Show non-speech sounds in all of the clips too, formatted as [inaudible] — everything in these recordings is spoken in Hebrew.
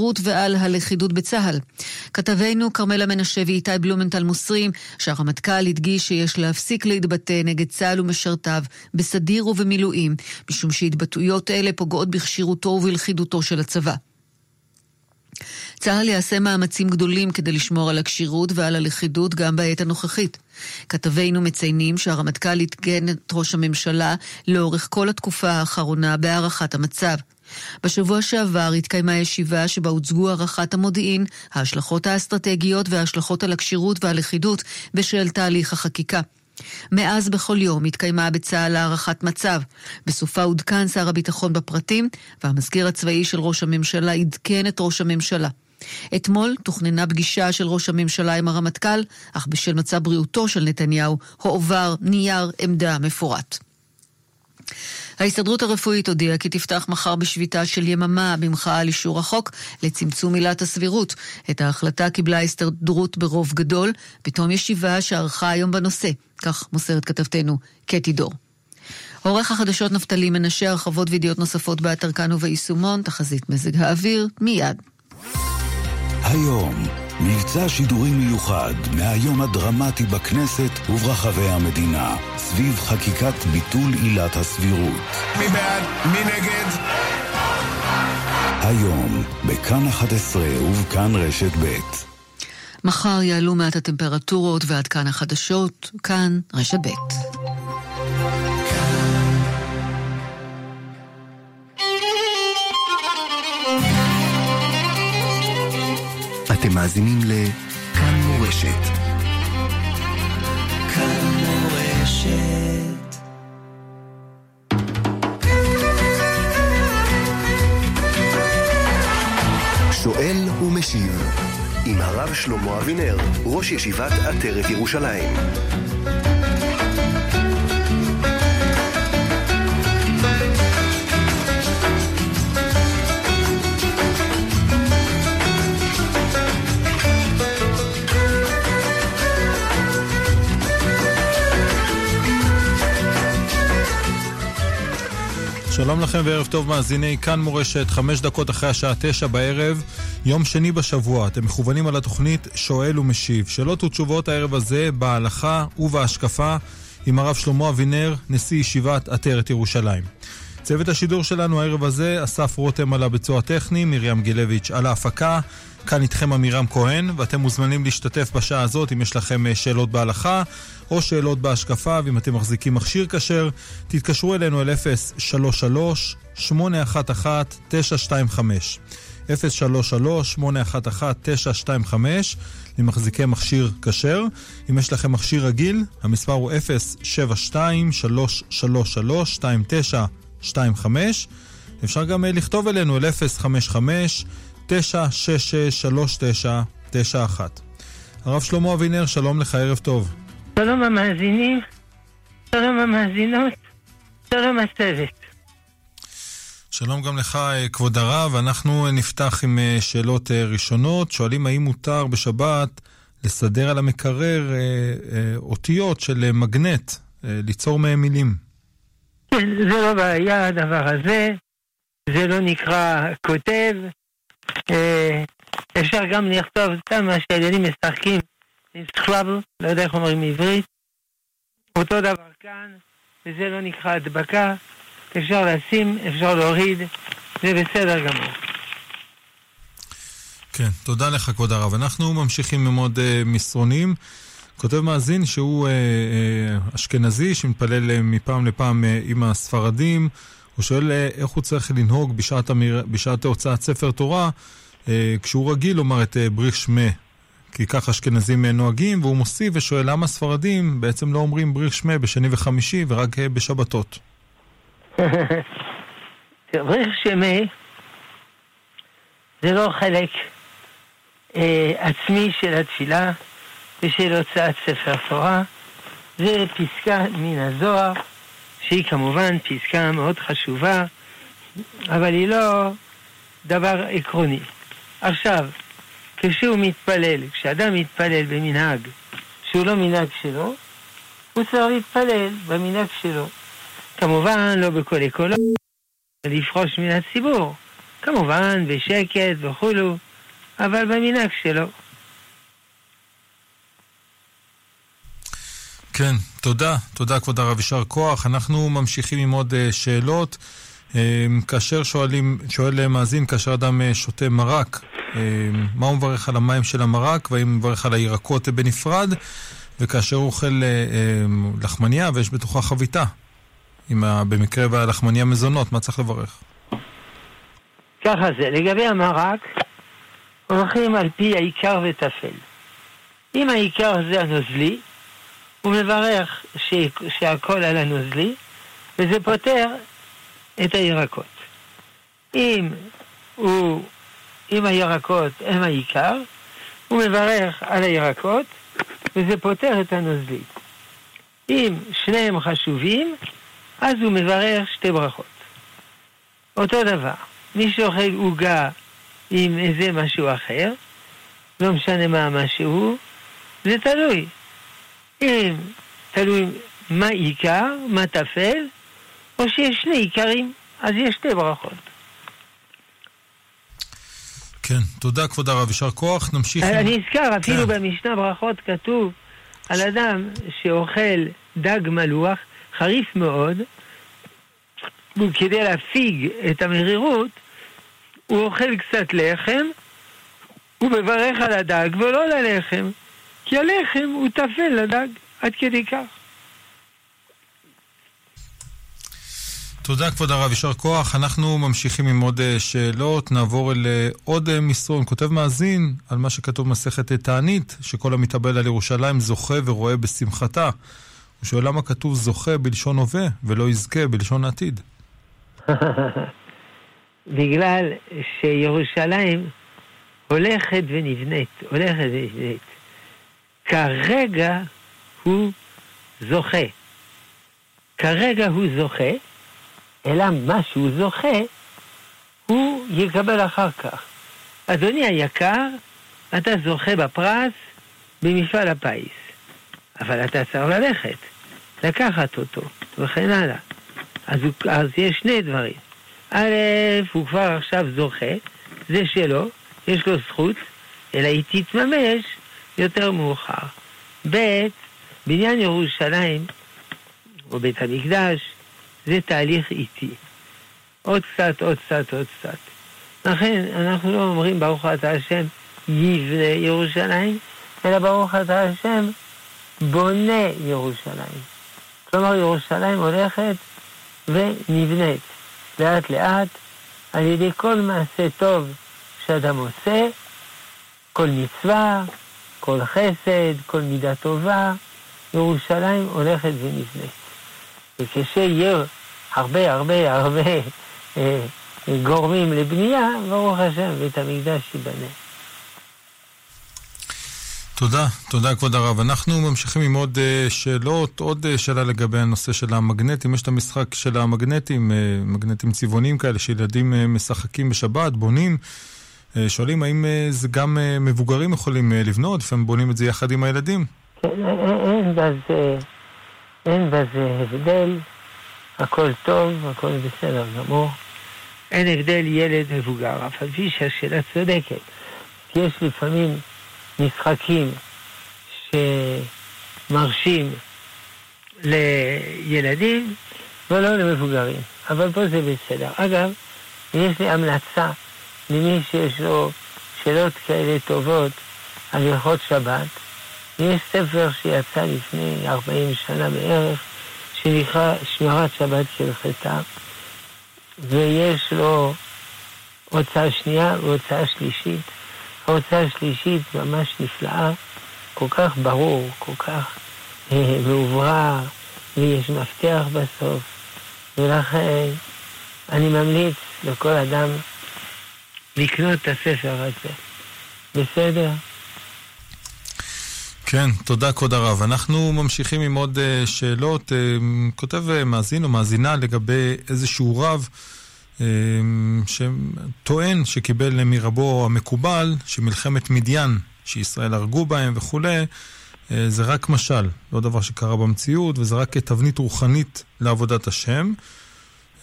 הכשירות ועל הלכידות בצה"ל. כתבינו כרמלה מנשה ואיתי בלומנטל מוסרים שהרמטכ"ל הדגיש שיש להפסיק להתבטא נגד צה"ל ומשרתיו בסדיר ובמילואים, משום שהתבטאויות אלה פוגעות בכשירותו ובלכידותו של הצבא. צה"ל יעשה מאמצים גדולים כדי לשמור על הכשירות ועל הלכידות גם בעת הנוכחית. כתבינו מציינים שהרמטכ"ל עדכן את ראש הממשלה לאורך כל התקופה האחרונה בהערכת המצב. בשבוע שעבר התקיימה ישיבה שבה הוצגו הערכת המודיעין, ההשלכות האסטרטגיות וההשלכות על הכשירות והלכידות בשל תהליך החקיקה. מאז בכל יום התקיימה בצה"ל הערכת מצב. בסופה עודכן שר הביטחון בפרטים, והמזכיר הצבאי של ראש הממשלה עדכן את ראש הממשלה. אתמול תוכננה פגישה של ראש הממשלה עם הרמטכ"ל, אך בשל מצב בריאותו של נתניהו הועבר נייר עמדה מפורט. ההסתדרות הרפואית הודיעה כי תפתח מחר בשביתה של יממה במחאה על אישור החוק לצמצום עילת הסבירות. את ההחלטה קיבלה ההסתדרות ברוב גדול, בתום ישיבה שערכה היום בנושא. כך מוסרת כתבתנו קטי דור. עורך החדשות נפתלי מנשה הרחבות וידיעות נוספות באתר כאן וביישומון, תחזית מזג האוויר, מיד. היום, מבצע שידורים מיוחד מהיום הדרמטי בכנסת וברחבי המדינה, סביב חקיקת ביטול עילת הסבירות. מי בעד? מי נגד? היום, בכאן 11 ובכאן רשת ב'. מחר יעלו מעט הטמפרטורות ועד כאן החדשות, כאן רשת ב'. אתם מאזינים לכאן מורשת. כאן מורשת. שואל ומשיב עם הרב שלמה אבינר, ראש ישיבת עטרת ירושלים. שלום לכם וערב טוב מאזיני כאן מורשת, חמש דקות אחרי השעה תשע בערב, יום שני בשבוע. אתם מכוונים על התוכנית שואל ומשיב. שאלות ותשובות הערב הזה בהלכה ובהשקפה עם הרב שלמה אבינר, נשיא ישיבת עטרת ירושלים. צוות השידור שלנו הערב הזה, אסף רותם על הביצוע הטכני, מרים גילביץ' על ההפקה. כאן איתכם עמירם כהן, ואתם מוזמנים להשתתף בשעה הזאת אם יש לכם אה, שאלות בהלכה או שאלות בהשקפה, ואם אתם מחזיקים מכשיר כשר, תתקשרו אלינו אל 033-811-925. 033-811-925 למחזיקי מכשיר כשר. אם יש לכם מכשיר רגיל, המספר הוא 072-333-2925. אפשר גם אה, לכתוב אלינו אל 055 966-3991. הרב שלמה אבינר, שלום לך, ערב טוב. שלום המאזינים, שלום המאזינות, שלום הצוות. שלום גם לך, כבוד הרב. אנחנו נפתח עם אה, שאלות אה, ראשונות. שואלים האם מותר בשבת לסדר על המקרר אה, אותיות של מגנט, ליצור מהם מילים. כן, זה לא בעיה הדבר הזה, זה לא נקרא כותב, אה, אפשר גם לכתוב סתם מה שהילדים משחקים עם סקראבל, לא יודע איך אומרים בעברית. אותו דבר כאן, וזה לא נקרא הדבקה. אפשר לשים, אפשר להוריד, זה בסדר גמור. כן, תודה לך כבוד הרב. אנחנו ממשיכים עם עוד uh, מסרונים. כותב מאזין שהוא uh, אשכנזי שמתפלל מפעם לפעם עם הספרדים. הוא שואל אה, איך הוא צריך לנהוג בשעת, המיר... בשעת הוצאת ספר תורה, אה, כשהוא רגיל לומר את אה, בריך שמה. כי כך אשכנזים נוהגים, והוא מוסיף ושואל למה ספרדים בעצם לא אומרים בריך שמה בשני וחמישי ורק בשבתות. [laughs] בריך שמה זה לא חלק אה, עצמי של התפילה ושל הוצאת ספר תורה, זה פסקה מן הזוהר. שהיא כמובן פסקה מאוד חשובה, אבל היא לא דבר עקרוני. עכשיו, כשהוא מתפלל, כשאדם מתפלל במנהג שהוא לא מנהג שלו, הוא צריך להתפלל במנהג שלו. כמובן, לא בכל אקולו, לפרוש מן הציבור. כמובן בשקט וכולו, אבל במנהג שלו. כן, תודה. תודה, כבוד הרב, יישר כוח. אנחנו ממשיכים עם עוד uh, שאלות. Uh, כאשר שואלים, שואל מאזין, כאשר אדם uh, שותה מרק, uh, מה הוא מברך על המים של המרק, והאם הוא מברך על הירקות בנפרד, וכאשר הוא אוכל uh, לחמניה ויש בתוכה חביתה, ה, במקרה והלחמניה מזונות, מה צריך לברך? ככה זה, לגבי המרק, הולכים על פי העיקר וטפל. אם העיקר זה הנוזלי, הוא מברך ש... שהכל על הנוזלי, וזה פותר את הירקות. אם הוא, אם הירקות הם העיקר, הוא מברך על הירקות, וזה פותר את הנוזלי. אם שניהם חשובים, אז הוא מברך שתי ברכות. אותו דבר, מי שאוכל עוגה עם איזה משהו אחר, לא משנה מה המשהו, זה תלוי. תלוי מה עיקר, מה טפל, או שיש שני עיקרים, אז יש שתי ברכות. כן, תודה כבוד הרב, יישר כוח, נמשיך. אני נזכר, אפילו כן. במשנה ברכות כתוב על אדם שאוכל דג מלוח, חריף מאוד, וכדי להפיג את המרירות, הוא אוכל קצת לחם, הוא מברך על הדג ולא על הלחם. כי הלחם הוא טפל לדג, עד כדי כך. תודה כבוד הרב, יישר כוח. אנחנו ממשיכים עם עוד אה, שאלות, נעבור אל אה, עוד אה, מסרון. כותב מאזין על מה שכתוב במסכת תענית, שכל המתאבל על ירושלים זוכה ורואה בשמחתה. הוא שואל למה כתוב זוכה בלשון הווה ולא יזכה בלשון עתיד. [laughs] בגלל שירושלים הולכת ונבנית, הולכת ונבנית. כרגע הוא זוכה. כרגע הוא זוכה, אלא מה שהוא זוכה, הוא יקבל אחר כך. אדוני היקר, אתה זוכה בפרס במפעל הפיס, אבל אתה צריך ללכת, לקחת אותו, וכן הלאה. אז, אז יש שני דברים. א', הוא כבר עכשיו זוכה, זה שלו, יש לו זכות, אלא היא תתממש יותר מאוחר. ב', בניין ירושלים, או בית המקדש, זה תהליך איטי. עוד קצת, עוד קצת, עוד קצת. לכן אנחנו לא אומרים ברוך אתה השם יבנה ירושלים, אלא ברוך אתה השם בונה ירושלים. כלומר ירושלים הולכת ונבנית לאט לאט על ידי כל מעשה טוב שאדם עושה, כל מצווה, כל חסד, כל מידה טובה, ירושלים הולכת ונבנית. וכשיהיה הרבה הרבה הרבה אה, גורמים לבנייה, ברוך השם, בית המקדש ייבנה. תודה, תודה כבוד הרב. אנחנו ממשיכים עם עוד uh, שאלות, עוד uh, שאלה לגבי הנושא של המגנטים. יש את המשחק של המגנטים, מגנטים צבעוניים כאלה, שילדים משחקים בשבת, בונים. אה, שואלים האם אה, זה גם אה, מבוגרים יכולים לבנות, לפעמים בונים את זה יחד עם הילדים. כן, אין בזה, אין בזה הבדל, הכל טוב, הכל בסדר גמור. אין הבדל ילד מבוגר, אף על פי שהשאלה צודקת. יש לפעמים משחקים שמרשים לילדים ולא למבוגרים, אבל פה זה בסדר. אגב, יש לי המלצה למי שיש לו שאלות כאלה טובות על הלכות שבת. יש ספר שיצא לפני 40 שנה בערך, שנקרא שמירת שבת כהלכתה, ויש לו הוצאה שנייה והוצאה שלישית. ההוצאה השלישית ממש נפלאה, כל כך ברור, כל כך אה, ויש מפתח בסוף, ולכן אני ממליץ לכל אדם לקנות את הספר הזה. בסדר? כן, תודה כבוד הרב. אנחנו ממשיכים עם עוד uh, שאלות. Uh, כותב uh, מאזין או מאזינה לגבי איזשהו רב uh, שטוען שקיבל מרבו המקובל שמלחמת מדיין, שישראל הרגו בהם וכולי, uh, זה רק משל, לא דבר שקרה במציאות, וזה רק תבנית רוחנית לעבודת השם.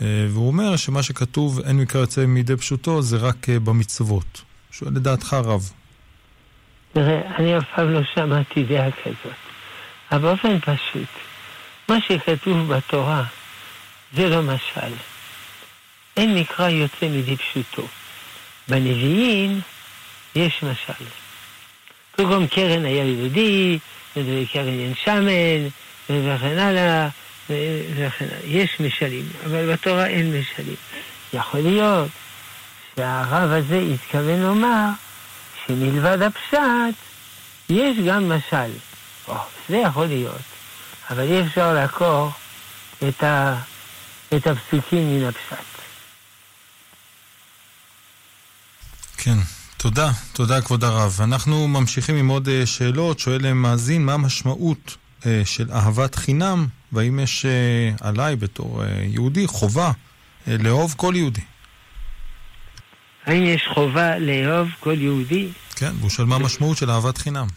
והוא אומר שמה שכתוב, אין מקרא יוצא מידי פשוטו, זה רק במצוות. שואל לדעתך רב. תראה, אני אף פעם לא שמעתי דעה כזאת. אבל באופן פשוט, מה שכתוב בתורה זה לא משל. אין מקרא יוצא מידי פשוטו. בנביאים יש משל. קודם קרן היה יהודי, וקרן אין שמן, וכן הלאה. יש משלים, אבל בתורה אין משלים. יכול להיות שהרב הזה התכוון לומר שמלבד הפשט יש גם משל. או, זה יכול להיות, אבל אי אפשר לעקור את, ה, את הפסוקים מן הפשט. כן, תודה, תודה כבוד הרב. אנחנו ממשיכים עם עוד אה, שאלות. שואל מאזין, מה המשמעות אה, של אהבת חינם, והאם יש עליי בתור יהודי חובה לאהוב כל יהודי? האם יש חובה לאהוב כל יהודי? כן, והוא שואל מה המשמעות של אהבת חינם.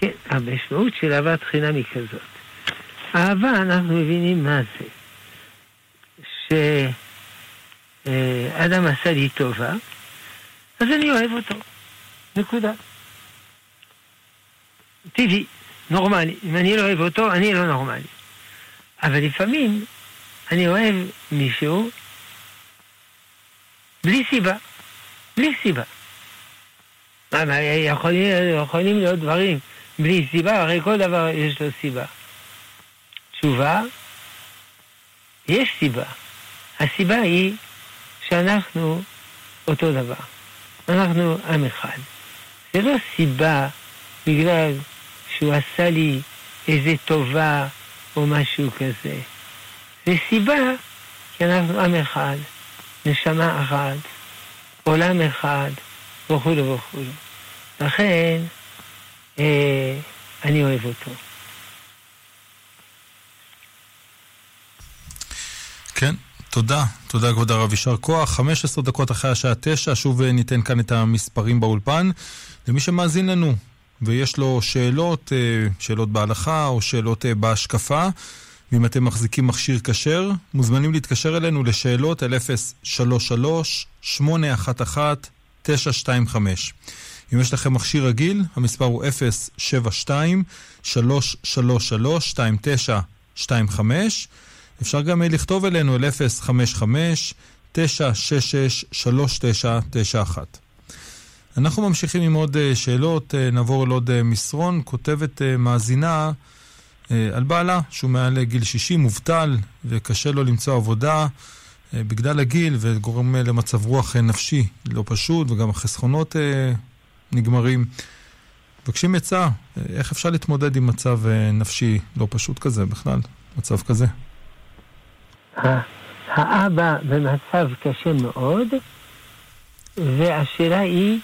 כן, המשמעות של אהבת חינם היא כזאת. אהבה, אנחנו מבינים מה זה. שאדם עשה לי טובה, אז אני אוהב אותו. נקודה. טבעי, נורמלי. אם אני לא אוהב אותו, אני לא נורמלי. אבל לפעמים אני אוהב מישהו בלי סיבה. בלי סיבה. מה, יכולים, יכולים להיות דברים בלי סיבה, הרי כל דבר יש לו סיבה. תשובה, יש סיבה. הסיבה היא שאנחנו אותו דבר. אנחנו עם אחד. זה לא סיבה בגלל שהוא עשה לי איזה טובה או משהו כזה. זה סיבה כי אנחנו עם אחד, נשמה אחת, עולם אחד, וכו' וכו'. לכן, אה, אני אוהב אותו. כן, תודה. תודה כבוד הרב, יישר כוח. 15 דקות אחרי השעה 9, שוב אה, ניתן כאן את המספרים באולפן. למי שמאזין לנו ויש לו שאלות, אה, שאלות בהלכה או שאלות אה, בהשקפה, ואם אתם מחזיקים מכשיר כשר, מוזמנים להתקשר אלינו לשאלות על 033-811-925. אם יש לכם מכשיר רגיל, המספר הוא 072-333-2925. אפשר גם אה, לכתוב אלינו אל 055-966-3991. אנחנו ממשיכים עם עוד אה, שאלות, אה, נעבור אל עוד מסרון. כותבת מאזינה על בעלה, שהוא מעל גיל 60, מובטל, וקשה לו למצוא עבודה בגלל הגיל, וגורם למצב רוח נפשי לא פשוט, וגם החסכונות נגמרים. מבקשים עצה, איך אפשר להתמודד עם מצב נפשי לא פשוט כזה בכלל, מצב כזה? האבא במצב קשה מאוד, והשאלה היא,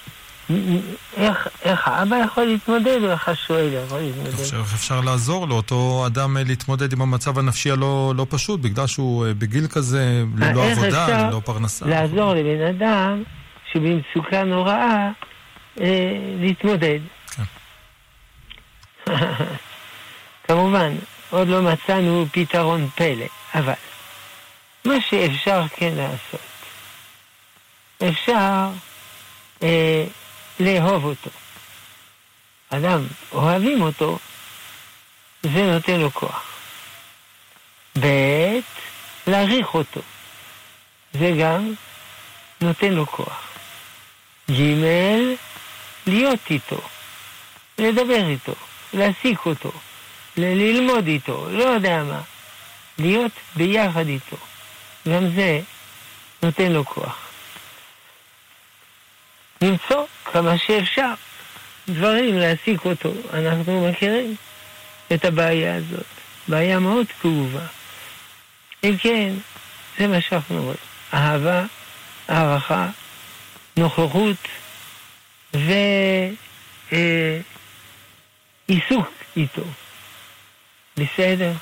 איך, איך האבא יכול להתמודד, או איך השואל יכול להתמודד? איך אפשר לעזור לאותו אדם אה, להתמודד עם המצב הנפשי הלא לא פשוט, בגלל שהוא אה, בגיל כזה, ללא עבודה, ללא פרנסה. לעזור לבן אדם שבמצוקה נוראה, אה, להתמודד. כן. [laughs] כמובן, עוד לא מצאנו פתרון פלא, אבל מה שאפשר כן לעשות. אפשר אה, לאהוב אותו. אדם, אוהבים אותו, זה נותן לו כוח. ב', להעריך אותו. זה גם נותן לו כוח. ג', להיות איתו, לדבר איתו, להעסיק אותו, ללמוד איתו, לא יודע מה. להיות ביחד איתו. גם זה נותן לו כוח. למצוא כמה שאפשר דברים להעסיק אותו. אנחנו מכירים את הבעיה הזאת. בעיה מאוד כאובה. אם כן, זה מה שאנחנו רואים. אהבה, הערכה, נוכחות ועיסוק אה, איתו. בסדר?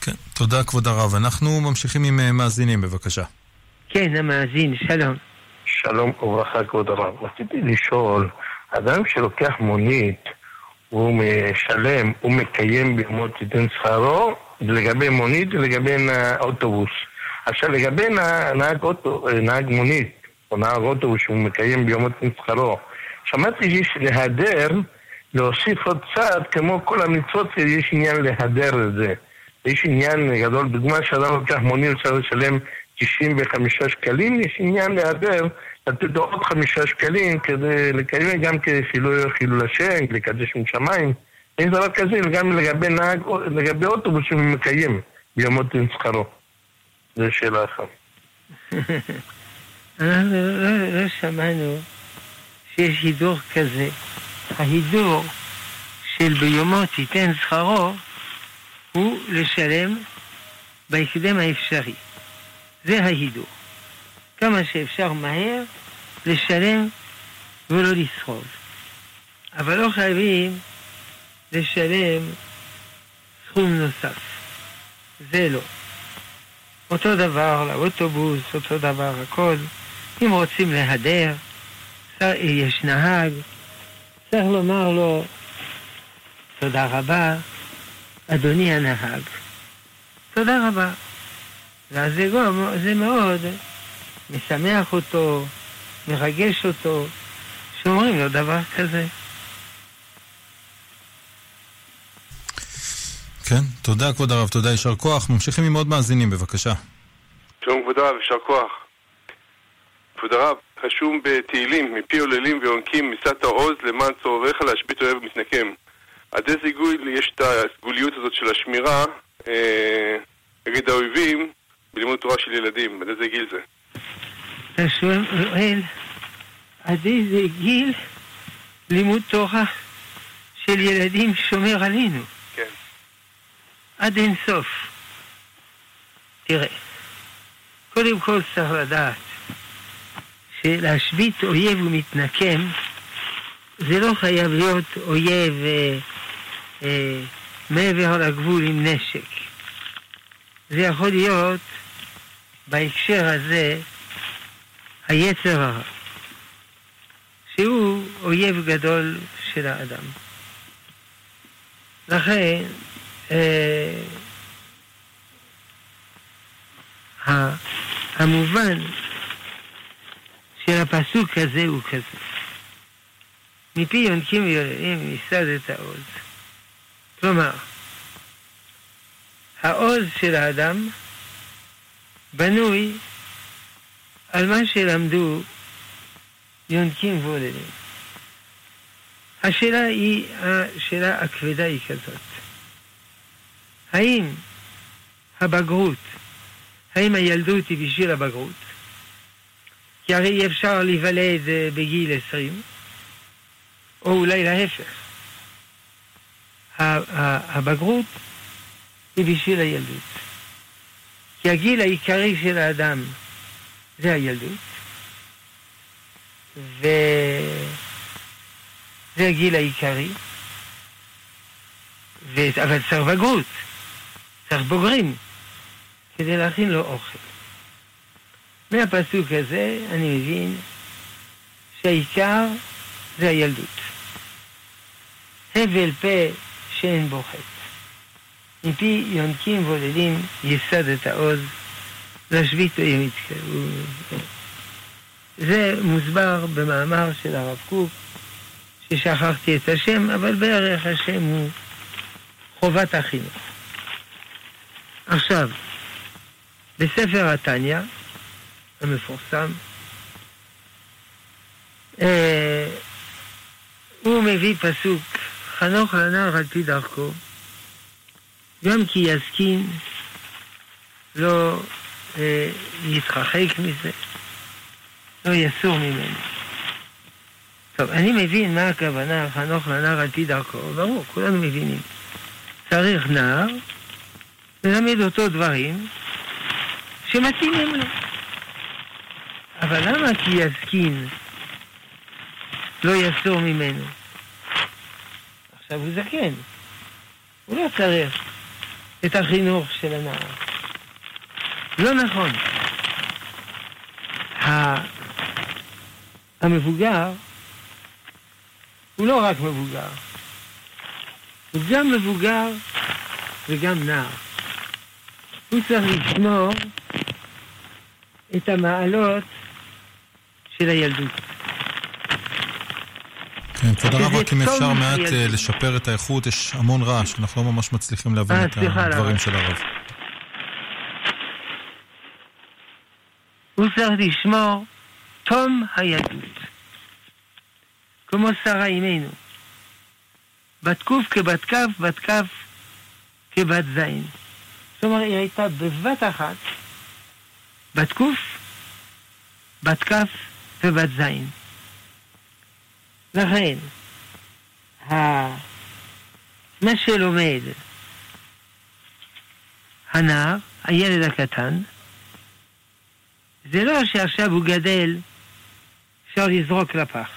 כן, תודה כבוד הרב. אנחנו ממשיכים עם אה, מאזינים, בבקשה. כן, המאזין, שלום. שלום וברכה כבוד הרב. רציתי לשאול, אדם שלוקח מונית, הוא משלם, הוא מקיים בימות תיתן שכרו לגבי מונית ולגבי אוטובוס. עכשיו לגבי נהג אוטו, נהג מונית, או נהג אוטו שהוא מקיים ביומות מסחרו, שמעתי שיש להדר, להוסיף עוד צעד, כמו כל המצוות, יש עניין להדר את זה. יש עניין גדול, דוגמה שאדם לוקח מונית, אפשר לשלם 95 שקלים, יש עניין להדר, לתת לו עוד חמישה שקלים כדי לקיים גם כחילול חילול השם, לקדש עם שמיים. אין דבר כזה גם לגבי נהג, לגבי אוטובוס שהוא מקיים ביומות שכרו. זו שאלה אחת. לא [laughs] שמענו שיש הידור כזה. ההידור של ביומות ייתן שכרו הוא לשלם בהקדם האפשרי. זה ההידור. כמה שאפשר מהר לשלם ולא לסחוב. אבל לא חייבים לשלם סכום נוסף. זה לא. אותו דבר לאוטובוס, אותו דבר הכל. אם רוצים להדר, יש נהג, צריך לומר לו תודה רבה, אדוני הנהג. תודה רבה. ואז זה, זה מאוד משמח אותו, מרגש אותו, שאומרים לו דבר כזה. כן, תודה כבוד הרב, תודה, יישר כוח. ממשיכים עם עוד מאזינים, בבקשה. שלום כבוד הרב, יישר כוח. כבוד הרב, רשום בתהילים, מפי עוללים ויונקים משאת העוז למען צורריך להשבית אוהב ומתנקם. עד איזה גול יש את הסגוליות הזאת של השמירה אה, נגד האויבים בלימוד תורה של ילדים? עד איזה גיל זה? אתה שואל, עד איזה גיל לימוד תורה של ילדים שומר עלינו? כן. עד אין סוף. תראה, קודם כל צריך לדעת שלהשבית אויב ומתנקם זה לא חייב להיות אויב אה, אה, מעבר לגבול עם נשק. זה יכול להיות בהקשר הזה היצר הרע, שהוא אויב גדול של האדם. לכן, אה, המובן של הפסוק הזה הוא כזה. מפי יונקים ויולדים ייסד את העוז. כלומר, העוז של האדם בנוי על מה שלמדו יונקים ועוללים. השאלה היא, השאלה הכבדה היא כזאת. האם הבגרות, האם הילדות היא בשביל הבגרות? כי הרי אי אפשר להיוולד בגיל עשרים, או אולי להפך. הבגרות היא בשביל הילדות. כי הגיל העיקרי של האדם זה הילדות, וזה הגיל העיקרי, ו... אבל צריך בגרות, צריך בוגרים, כדי להכין לו אוכל. מהפסוק הזה אני מבין שהעיקר זה הילדות. הבל פה שאין בו חטא. מפי יונקים בודדים יסד את העוז, להשבית אויב זה מוסבר במאמר של הרב קוק, ששכחתי את השם, אבל בערך השם הוא חובת החינוך. עכשיו, בספר התניא, המפורסם, אה, הוא מביא פסוק, חנוך לנער על פי דרכו, גם כי יזקין לא אה, יתרחק מזה, לא יסור ממנו. טוב, אני מבין מה הכוונה חנוך לנער על פי דרכו, ברור, כולנו מבינים. צריך נער, ללמד אותו דברים שמתאימים לו. אבל למה כי יזקין לא יסור ממנו? עכשיו הוא זקן, הוא לא צריך את החינוך של הנער. לא נכון. המבוגר הוא לא רק מבוגר, הוא גם מבוגר וגם נער. הוא צריך לשמור את המעלות של הילדות. כן, תודה רבה, כי אם אפשר מעט. אה, לשפר את האיכות, יש המון רעש, אנחנו לא ממש מצליחים להבין אה, את סליחה, הדברים? של הרב. הוא צריך לשמור תום הילדות. כמו שרה אימנו. בת קוף כבת כף, בת כף כבת זין. זאת אומרת, היא הייתה בבת אחת בת קוף, בת כף ובת זין. לכן, מה שלומד הנער, הילד הקטן, זה לא שעכשיו הוא גדל, אפשר לזרוק לפח.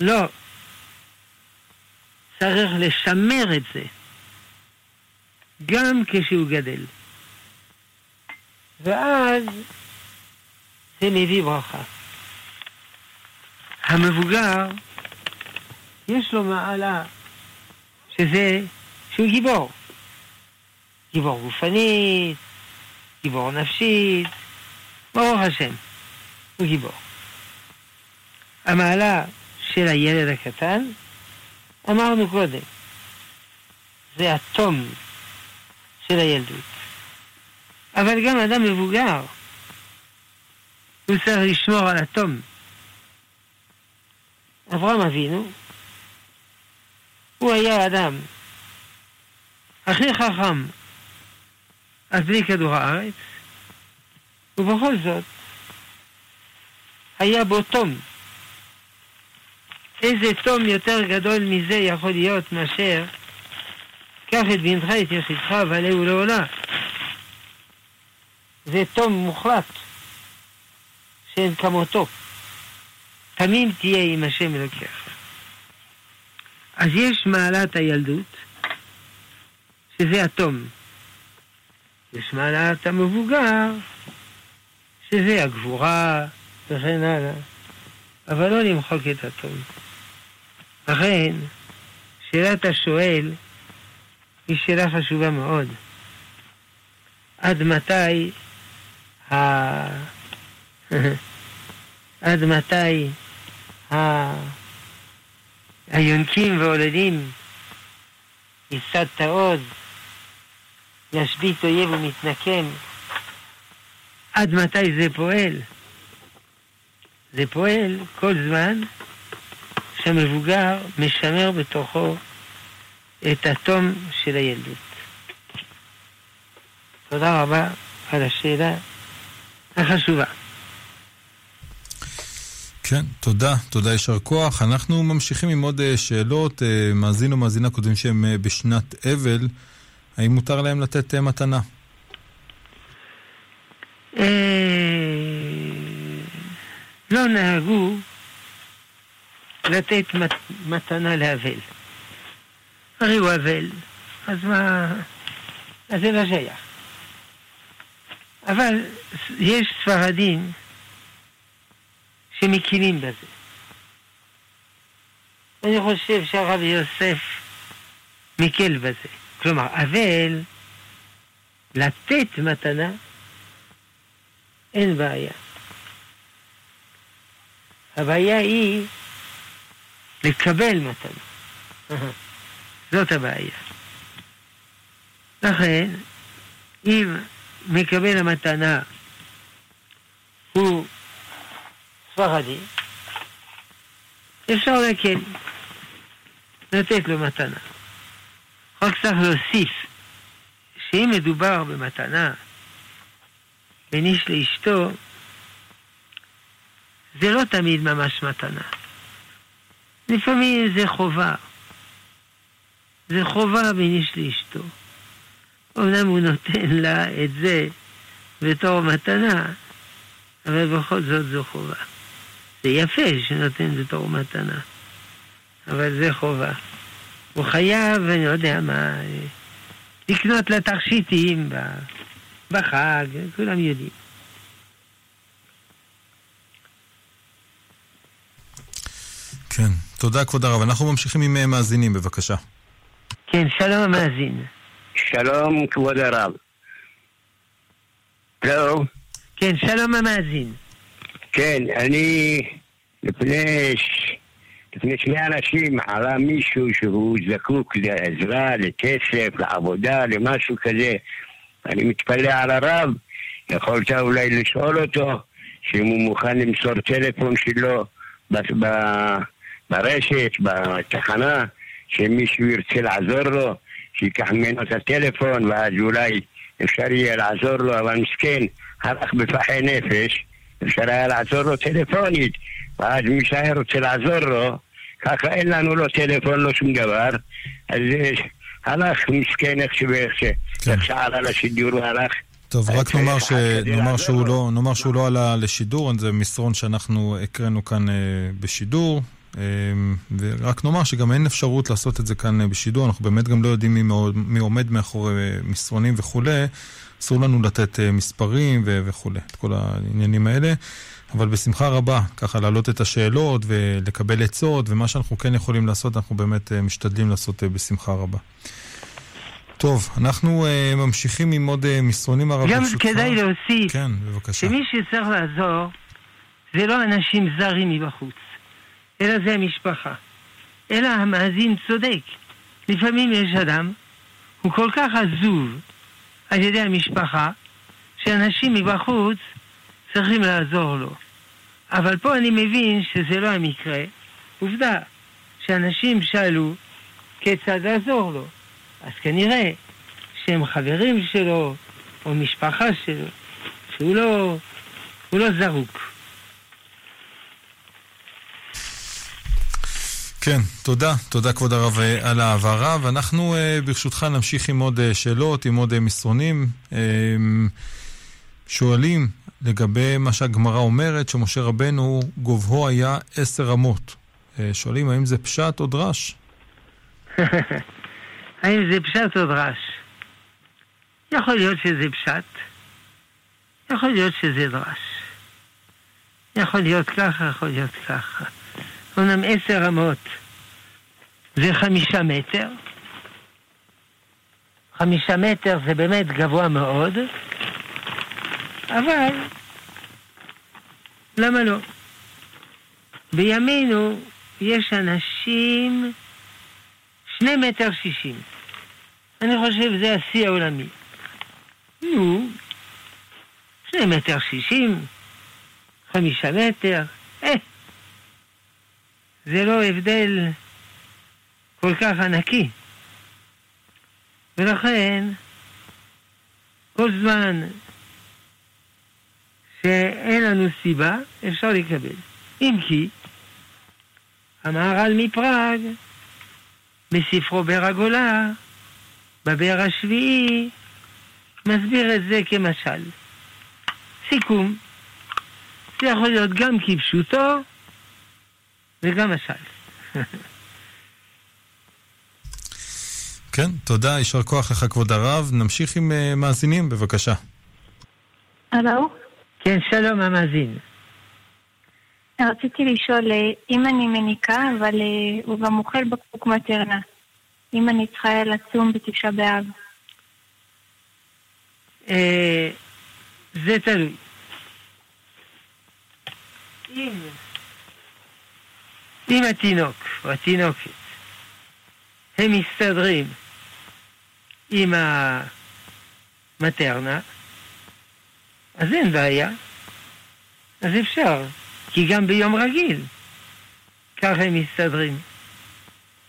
לא. צריך לשמר את זה, גם כשהוא גדל. ואז זה מביא ברכה. המבוגר, יש לו מעלה שזה, שהוא גיבור. גיבור גופנית, גיבור נפשית, ברוך השם, הוא גיבור. המעלה של הילד הקטן, אמרנו קודם, זה התום של הילדות. אבל גם אדם מבוגר, הוא צריך לשמור על התום. אברהם אבינו, הוא היה האדם הכי חכם על פני כדור הארץ, ובכל זאת, היה בו תום. איזה תום יותר גדול מזה יכול להיות מאשר קח את בנך את יחידך ועלהו לעולה. זה תום מוחלט, שאין כמותו. תמים תהיה עם השם אלוקיך. אז יש מעלת הילדות, שזה התום. יש מעלת המבוגר, שזה הגבורה וכן הלאה. אבל לא למחוק את התום. לכן, שאלת השואל היא שאלה חשובה מאוד. עד מתי ה... [laughs] עד מתי. היונקים והולדים יסדת עוז, ישבית אויב ומתנקם, עד מתי זה פועל? זה פועל כל זמן שהמבוגר משמר בתוכו את התום של הילדות. תודה רבה על השאלה החשובה. כן, תודה, תודה, יישר כוח. אנחנו ממשיכים עם עוד אה, שאלות. אה, מאזין או מאזינה כותבים שהם אה, בשנת אבל, האם מותר להם לתת מתנה? לא נהגו לתת מת- מתנה לאבל. הרי הוא אבל, אז מה... אז זה לא שייך. אבל יש ספרדים שמקילים בזה. אני חושב שהרב יוסף מקל בזה. כלומר, אבל, לתת מתנה, אין בעיה. הבעיה היא לקבל מתנה. [laughs] זאת הבעיה. לכן, אם מקבל המתנה הוא ספרדי, אפשר להקל, לתת לו מתנה. רק צריך להוסיף שאם מדובר במתנה בין איש לאשתו, זה לא תמיד ממש מתנה. לפעמים זה חובה. זה חובה בין איש לאשתו. אומנם הוא נותן לה את זה בתור מתנה, אבל בכל זאת זו חובה. זה יפה שנותן בתור מתנה, אבל זה חובה. הוא חייב, אני לא יודע מה, לקנות לה תכשיטים ב- בחג, כולם יודעים. כן, תודה כבוד הרב. אנחנו ממשיכים עם אה, מאזינים, בבקשה. כן, שלום המאזין. שלום, כבוד הרב. לא, כן, שלום המאזין. כן, אני לפני, ש... לפני שני אנשים עלה מישהו שהוא זקוק לעזרה, לכסף, לעבודה, למשהו כזה. אני מתפלא על הרב, יכולת אולי לשאול אותו שאם הוא מוכן למסור טלפון שלו ב... ב... ברשת, בתחנה, שמישהו ירצה לעזור לו, שייקח ממנו את הטלפון ואז אולי אפשר יהיה לעזור לו, אבל מסכן, הלך בפחי נפש, אפשר היה לעזור לו טלפונית, ואז מי שהיה רוצה לעזור לו, ככה אין לנו לא טלפון, לא שום דבר, אז אה, הלך מסכן איך. שעלה לשידור הוא הלך. טוב, רק נאמר, ש... נאמר, שהוא. לא, נאמר שהוא לא עלה לשידור, זה מסרון שאנחנו הקראנו כאן אה, בשידור. אה, ורק נאמר שגם אין אפשרות לעשות את זה כאן אה, בשידור, אנחנו באמת גם לא יודעים מי, עומד מאחורי מסרונים וכולי. אסור לנו לתת אה, מספרים ו- וכולי, את כל העניינים האלה. אבל בשמחה רבה, ככה להעלות את השאלות ולקבל עצות, ומה שאנחנו כן יכולים לעשות, אנחנו באמת אה, משתדלים לעשות אה, בשמחה רבה. טוב, אנחנו uh, ממשיכים עם עוד uh, מסרונים הרב גם ברשותך. כדאי להוסיף כן, בבקשה. שמי שצריך לעזור זה לא אנשים זרים מבחוץ, אלא זה המשפחה. אלא המאזין צודק. לפעמים יש אדם, הוא כל כך עזוב על ידי המשפחה, שאנשים מבחוץ צריכים לעזור לו. אבל פה אני מבין שזה לא המקרה. עובדה, שאנשים שאלו כיצד לעזור לו. אז כנראה שהם חברים שלו, או משפחה שלו, שהוא לא, הוא לא זרוק. כן, תודה. תודה כבוד הרב אה, על ההעברה, ואנחנו אה, ברשותך נמשיך עם עוד אה, שאלות, עם עוד מסרונים. שואלים לגבי מה שהגמרא אומרת, שמשה רבנו גובהו היה עשר אמות. שואלים האם זה פשט או דרש? [laughs] האם זה פשט או דרש? יכול להיות שזה פשט, יכול להיות שזה דרש. יכול להיות ככה, יכול להיות ככה. אומנם עשר אמות זה חמישה מטר. חמישה מטר זה באמת גבוה מאוד, אבל למה לא? בימינו יש אנשים שני מטר שישים. אני חושב שזה השיא העולמי. נו, שני מטר שישים, חמישה מטר, אה, זה לא הבדל כל כך ענקי. ולכן, כל זמן שאין לנו סיבה, אפשר לקבל. אם כי, המהר"ל מפראג, בספרו באר הגולה, בבאר השביעי, מסביר את זה כמשל. סיכום, זה יכול להיות גם כפשוטו וגם משל. כן, תודה, יישר כוח לך כבוד הרב. נמשיך עם אה, מאזינים, בבקשה. הלו? כן, שלום המאזין. רציתי לשאול, אה, אם אני מניקה, אבל אה, הוא גם אוכל בקבוק מטרנה, אם אני צריכה לצום בתשעה באב. זה תלוי. אם, אם התינוק או התינוקת הם מסתדרים עם המטרנה, אז אין בעיה. אז אפשר, כי גם ביום רגיל ככה הם מסתדרים.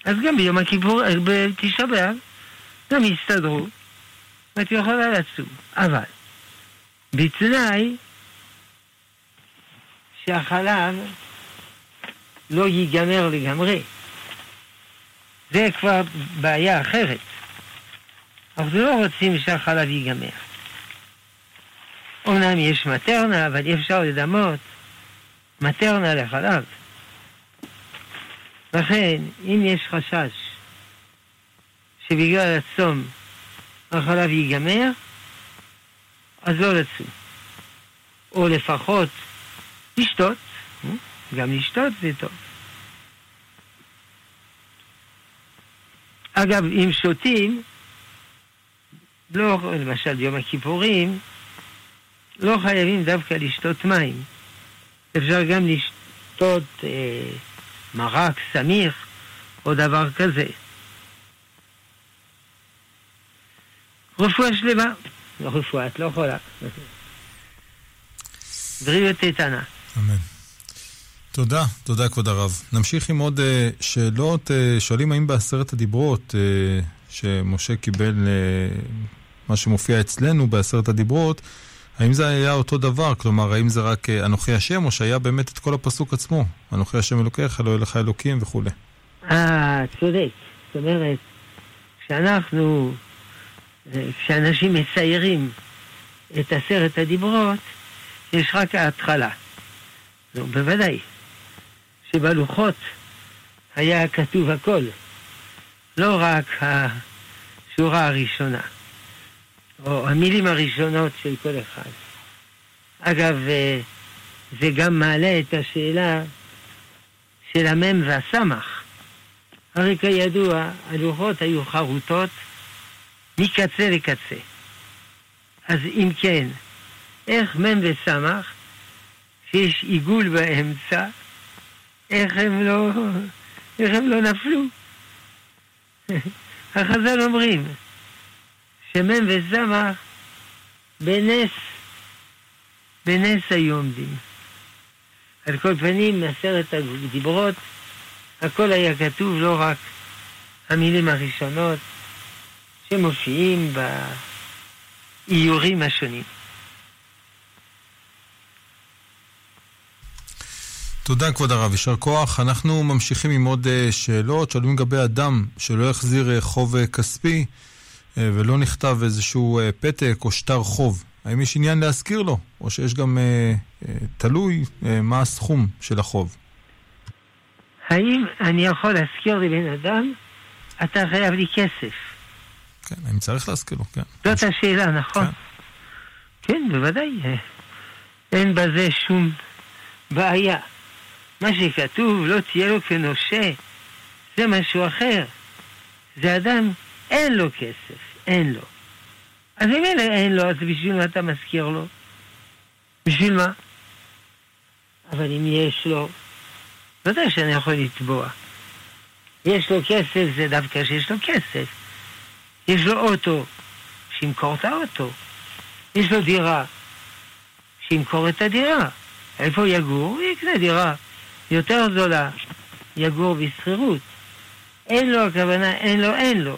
אז גם ביום הכיפור, אה, בתשעה באב, גם יסתדרו, ואת יכולה לצום. אבל, בתנאי שהחלב לא ייגמר לגמרי. זה כבר בעיה אחרת. אנחנו לא רוצים שהחלב ייגמר. אומנם יש מטרנה, אבל אי אפשר לדמות מטרנה לחלב. לכן, אם יש חשש שבגלל הצום החלב ייגמר, אז לא לצום. או לפחות לשתות, גם לשתות זה טוב. אגב, אם שותים, לא, למשל יום הכיפורים, לא חייבים דווקא לשתות מים. אפשר גם לשתות אה, מרק סמיך או דבר כזה. רפואה שלמה. לא רפואה, את לא יכולה. בריאות איתנה. אמן. תודה, תודה כבוד הרב. נמשיך עם עוד uh, שאלות. Uh, שואלים האם בעשרת הדיברות uh, שמשה קיבל, uh, מה שמופיע אצלנו בעשרת הדיברות, האם זה היה אותו דבר? כלומר, האם זה רק uh, אנוכי השם, או שהיה באמת את כל הפסוק עצמו? אנוכי השם אלוקיך, יהיה לך אלוקים וכולי. אה, צודק. זאת אומרת, כשאנחנו, כשאנשים מציירים את עשרת הדיברות, יש רק ההתחלה. נו, בוודאי. שבלוחות היה כתוב הכל, לא רק השורה הראשונה, או המילים הראשונות של כל אחד. אגב, אה, זה גם מעלה את השאלה של המם והסמך. הרי כידוע, הלוחות היו חרוטות מקצה לקצה. אז אם כן, איך מם וסמך, שיש עיגול באמצע, איך הם לא, איך הם לא נפלו? [laughs] החז"ל אומרים שמם וסמך בנס, בנס היו עומדים. על כל פנים, מעשרת הדיברות, הכל היה כתוב, לא רק המילים הראשונות שמופיעים באיורים השונים. תודה כבוד הרב, יישר כוח. אנחנו ממשיכים עם עוד uh, שאלות. שואלים לגבי אדם שלא החזיר uh, חוב uh, כספי ולא נכתב איזשהו פתק או שטר חוב. האם יש עניין להזכיר לו, או שיש גם uh, uh, תלוי uh, מה הסכום של החוב? האם אני יכול להזכיר לבן אדם, אתה חייב לי כסף? כן, האם צריך להזכיר לו, כן. זאת השאלה, נכון? כן, כן בוודאי. אין בזה שום בעיה. מה שכתוב, לא תהיה לו כנושה, זה משהו אחר. זה אדם, אין לו כסף, אין לו. אז אם אין לו, אז בשביל מה אתה מזכיר לו? בשביל מה? אבל אם יש לו, ודאי שאני יכול לתבוע. יש לו כסף, זה דווקא שיש לו כסף. יש לו אוטו, שימכור את האוטו. יש לו דירה, שימכור את הדירה. איפה יגור? יקנה דירה. יותר זולה, יגור בשכירות. אין לו הכוונה, אין לו, אין לו.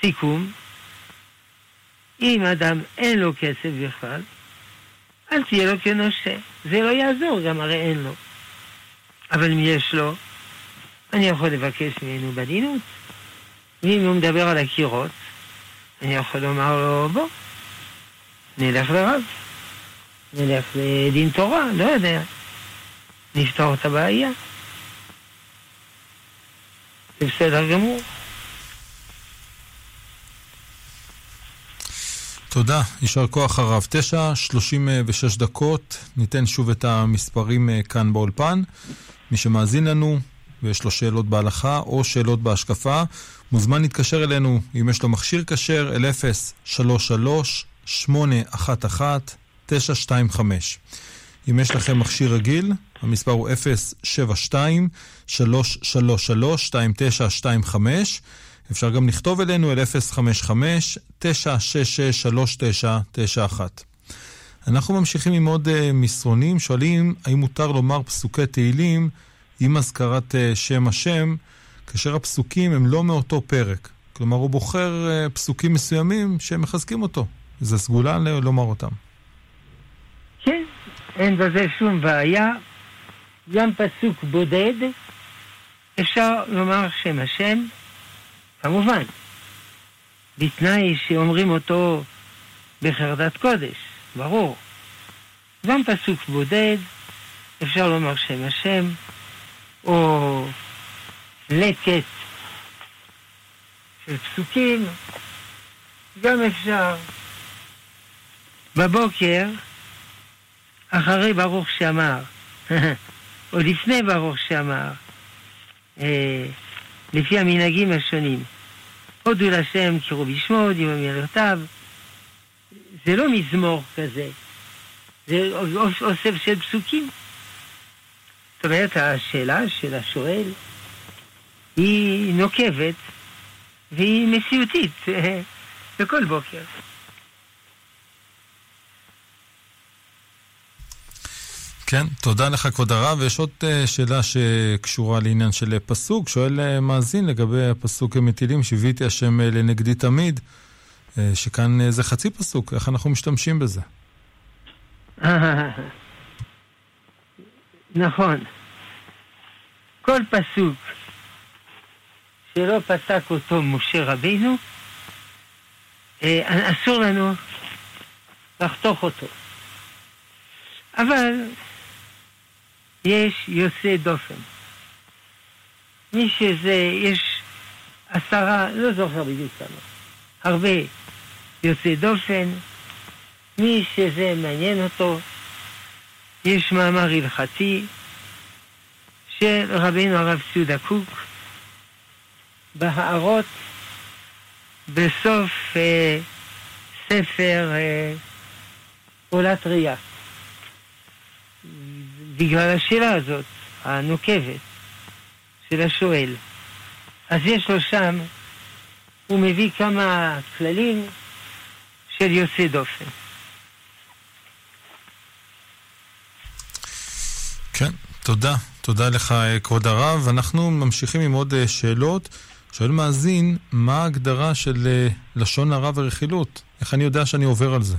סיכום, אם אדם אין לו כסף בכלל, אל תהיה לו כנושה. זה לא יעזור, גם הרי אין לו. אבל אם יש לו, אני יכול לבקש ממנו בדינות. ואם הוא מדבר על הקירות, אני יכול לומר לו, בוא, נלך לרב, נלך לדין תורה, לא יודע. נפתור את הבעיה. זה בסדר גמור. תודה, יישר כוח הרב. תשע, שלושים ושש דקות, ניתן שוב את המספרים אה, כאן באולפן. מי שמאזין לנו ויש לו שאלות בהלכה או שאלות בהשקפה, מוזמן להתקשר אלינו אם יש לו מכשיר כשר אל 033 811 925 אם יש לכם מכשיר רגיל, המספר הוא 072-333-2925. אפשר גם לכתוב אלינו אל 055-966-3991. אנחנו ממשיכים עם עוד uh, מסרונים, שואלים האם מותר לומר פסוקי תהילים עם אזכרת uh, שם השם, כאשר הפסוקים הם לא מאותו פרק. כלומר, הוא בוחר uh, פסוקים מסוימים שמחזקים אותו. זה סגולה לומר אותם. אין בזה שום בעיה. גם פסוק בודד, אפשר לומר שם השם, כמובן, בתנאי שאומרים אותו בחרדת קודש, ברור. גם פסוק בודד, אפשר לומר שם השם, או לקט של פסוקים, גם אפשר. בבוקר, אחרי ברוך שאמר, [laughs] או לפני ברוך שאמר, אה, לפי המנהגים השונים. הודו להשם קראו בשמו, הודיעו במילותיו. זה לא מזמור כזה, זה אוסף של פסוקים. זאת אומרת, השאלה של השואל היא נוקבת והיא מציאותית [laughs] בכל בוקר. כן, תודה לך כבוד הרב. ויש עוד אה, שאלה שקשורה לעניין של פסוק. שואל אה, מאזין לגבי הפסוק מטילים, שיוויתי השם אה, לנגדי תמיד, שכאן זה חצי פסוק, איך אנחנו משתמשים בזה? [laughs] נכון. כל פסוק שלא פסק אותו משה רבינו, אסור לנו לחתוך אותו. אבל יש יוצא דופן. מי שזה, יש עשרה, לא זוכר בדיוק כמה, הרבה יוצא דופן, מי שזה מעניין אותו, יש מאמר הלכתי של רבינו הרב ציודה קוק בהערות בסוף אה, ספר אה, עולת ראייה. בגלל השאלה הזאת, הנוקבת, של השואל. אז יש לו שם, הוא מביא כמה כללים של יוצא דופן. כן, תודה. תודה לך, כבוד הרב. אנחנו ממשיכים עם עוד אה, שאלות. שואל מאזין, מה ההגדרה של אה, לשון הרע ורכילות? איך אני יודע שאני עובר על זה?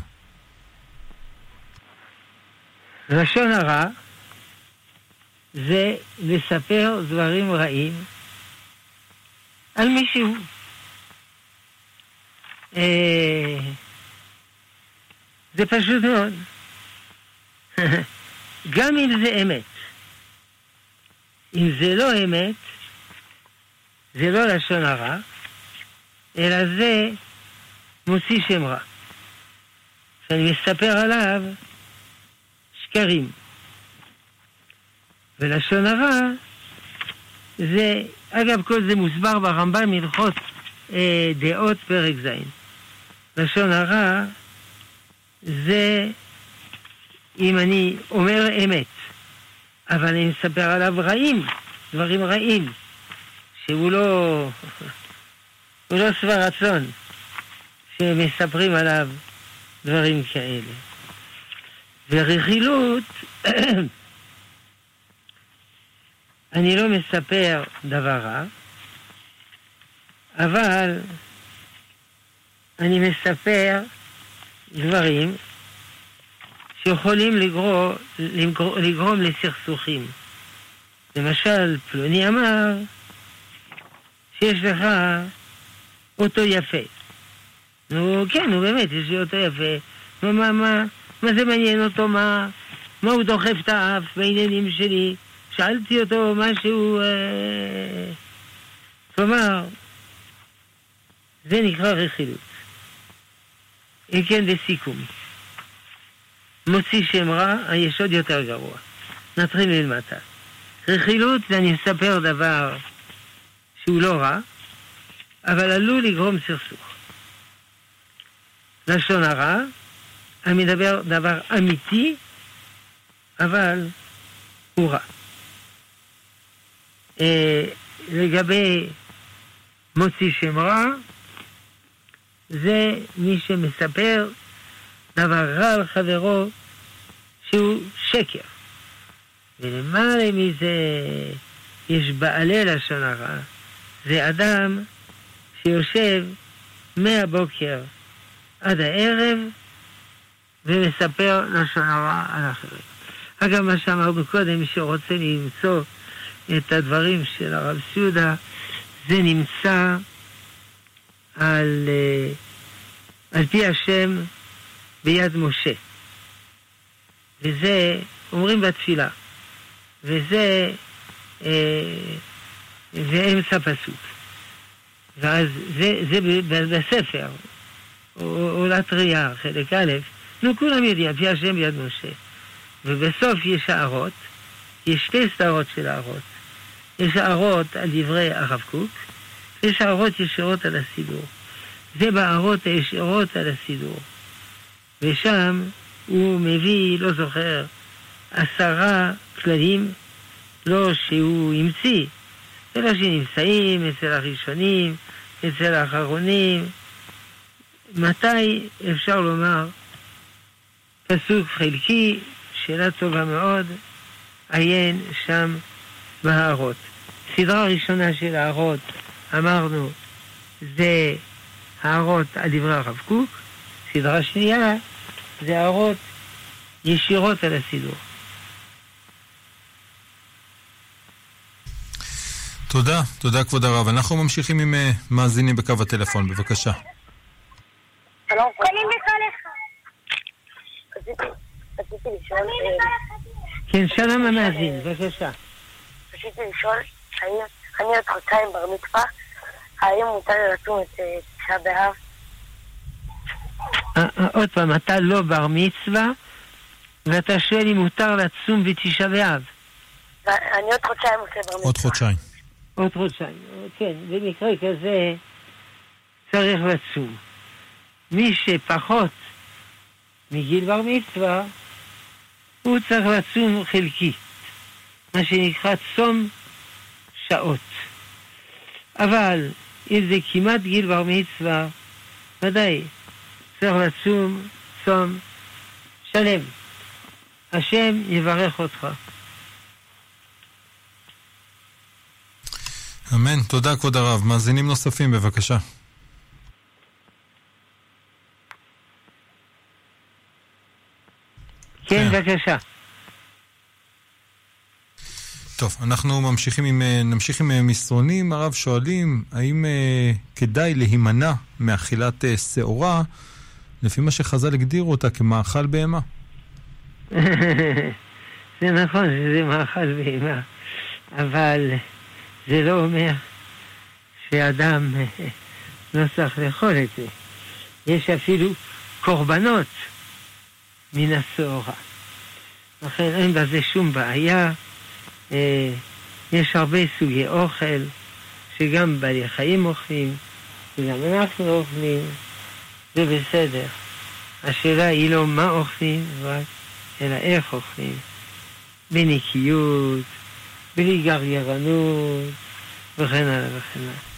לשון הרע זה לספר דברים רעים על מישהו. אה, זה פשוט מאוד. [laughs] גם אם זה אמת. אם זה לא אמת, זה לא לשון הרע, אלא זה מוציא שם רע. שאני מספר עליו שקרים. ולשון הרע זה, אגב, כל זה מוסבר ברמב"ם הלכות אה, דעות פרק ז'. לשון הרע זה אם אני אומר אמת, אבל אני מספר עליו רעים, דברים רעים, שהוא לא, [laughs] הוא לא שבע רצון, שמספרים עליו דברים כאלה. ורכילות [clears throat] אני לא מספר דבר רע, אבל אני מספר דברים שיכולים לגרום, לגרום, לסכסוכים. למשל, פלוני אמר שיש לך אוטו יפה. נו, כן, נו באמת, יש לי אוטו יפה. נו, מה, מה, מה זה מעניין אותו? מה, מה הוא דוחף את האף בעניינים שלי? שאלתי אותו משהו... אה... כלומר, זה נקרא רכילות. אם כן, לסיכום. מוציא שם רע, יש עוד יותר גרוע. נתחיל מלמטה. רכילות זה אני מספר דבר שהוא לא רע, אבל עלול לגרום סכסוך. לשון הרע, אני מדבר דבר אמיתי, אבל הוא רע. אה, לגבי מוציא שם רע, זה מי שמספר דבר רע על חברו שהוא שקר. ולמעלה מזה יש בעלי לשון הרע. זה אדם שיושב מהבוקר עד הערב ומספר לשון הרע על אחרים. אגב, מה שאמרנו קודם, מי שרוצה למצוא את הדברים של הרב סעודה, זה נמצא על, אה, על פי השם ביד משה. וזה, אומרים בתפילה, וזה, אה, אמצע פסוק. ואז זה, זה בספר, עולת ראייה, חלק א', נו כולם יודעים, פי השם ביד משה. ובסוף יש הערות, יש שתי סדרות של הערות. יש הערות על דברי הרב קוק, יש הערות ישירות על הסידור. זה בהערות הישירות על הסידור. ושם הוא מביא, לא זוכר, עשרה כללים, לא שהוא המציא, אלא שנמצאים אצל הראשונים, אצל האחרונים. מתי אפשר לומר פסוק חלקי, שאלה טובה מאוד, עיין שם בהערות. סדרה ראשונה של הערות, אמרנו, זה הערות על דברי הרב קוק, סדרה שנייה זה הערות ישירות על הסידור. תודה, תודה כבוד הרב. אנחנו ממשיכים עם uh, מאזינים בקו הטלפון, בבקשה. שלום, קונים בכל אחד. רציתי לשאול... כן, שלום המאזין, בבקשה. רציתי לשאול, אני עוד חודשיים בר מצווה, האם מותר לי לצום את אה, תשעה באב? אה, אה, עוד פעם, אתה לא בר מצווה, ואתה שואל אם מותר לצום בתשעה באב. אני עוד חודשיים עושה בר מצווה. עוד חודשיים. עוד חודשיים, כן, במקרה כזה צריך לצום. מי שפחות מגיל בר מצווה, הוא צריך לצום חלקי, מה שנקרא צום שעות. אבל אם זה כמעט גיל בר מצווה, ודאי, צריך לצום צום שלם. השם יברך אותך. אמן. תודה, כבוד הרב. מאזינים נוספים, בבקשה. כן, בבקשה. טוב, אנחנו ממשיכים עם, אה, נמשיך עם אה, מסרונים. הרב שואלים, האם אה, כדאי להימנע מאכילת אה, שעורה, לפי מה שחז"ל הגדירו אותה כמאכל בהמה? [laughs] זה נכון שזה מאכל בהמה, אבל זה לא אומר שאדם לא צריך לאכול את זה. יש אפילו קורבנות מן השעורה. לכן אין בזה שום בעיה. אה, יש הרבה סוגי אוכל שגם בעלי חיים אוכלים וגם אנחנו אוכלים, זה בסדר. השאלה היא לא מה אוכלים, אלא איך אוכלים. בנקיות, בלי גרגרנות וכן הלאה וכן הלאה.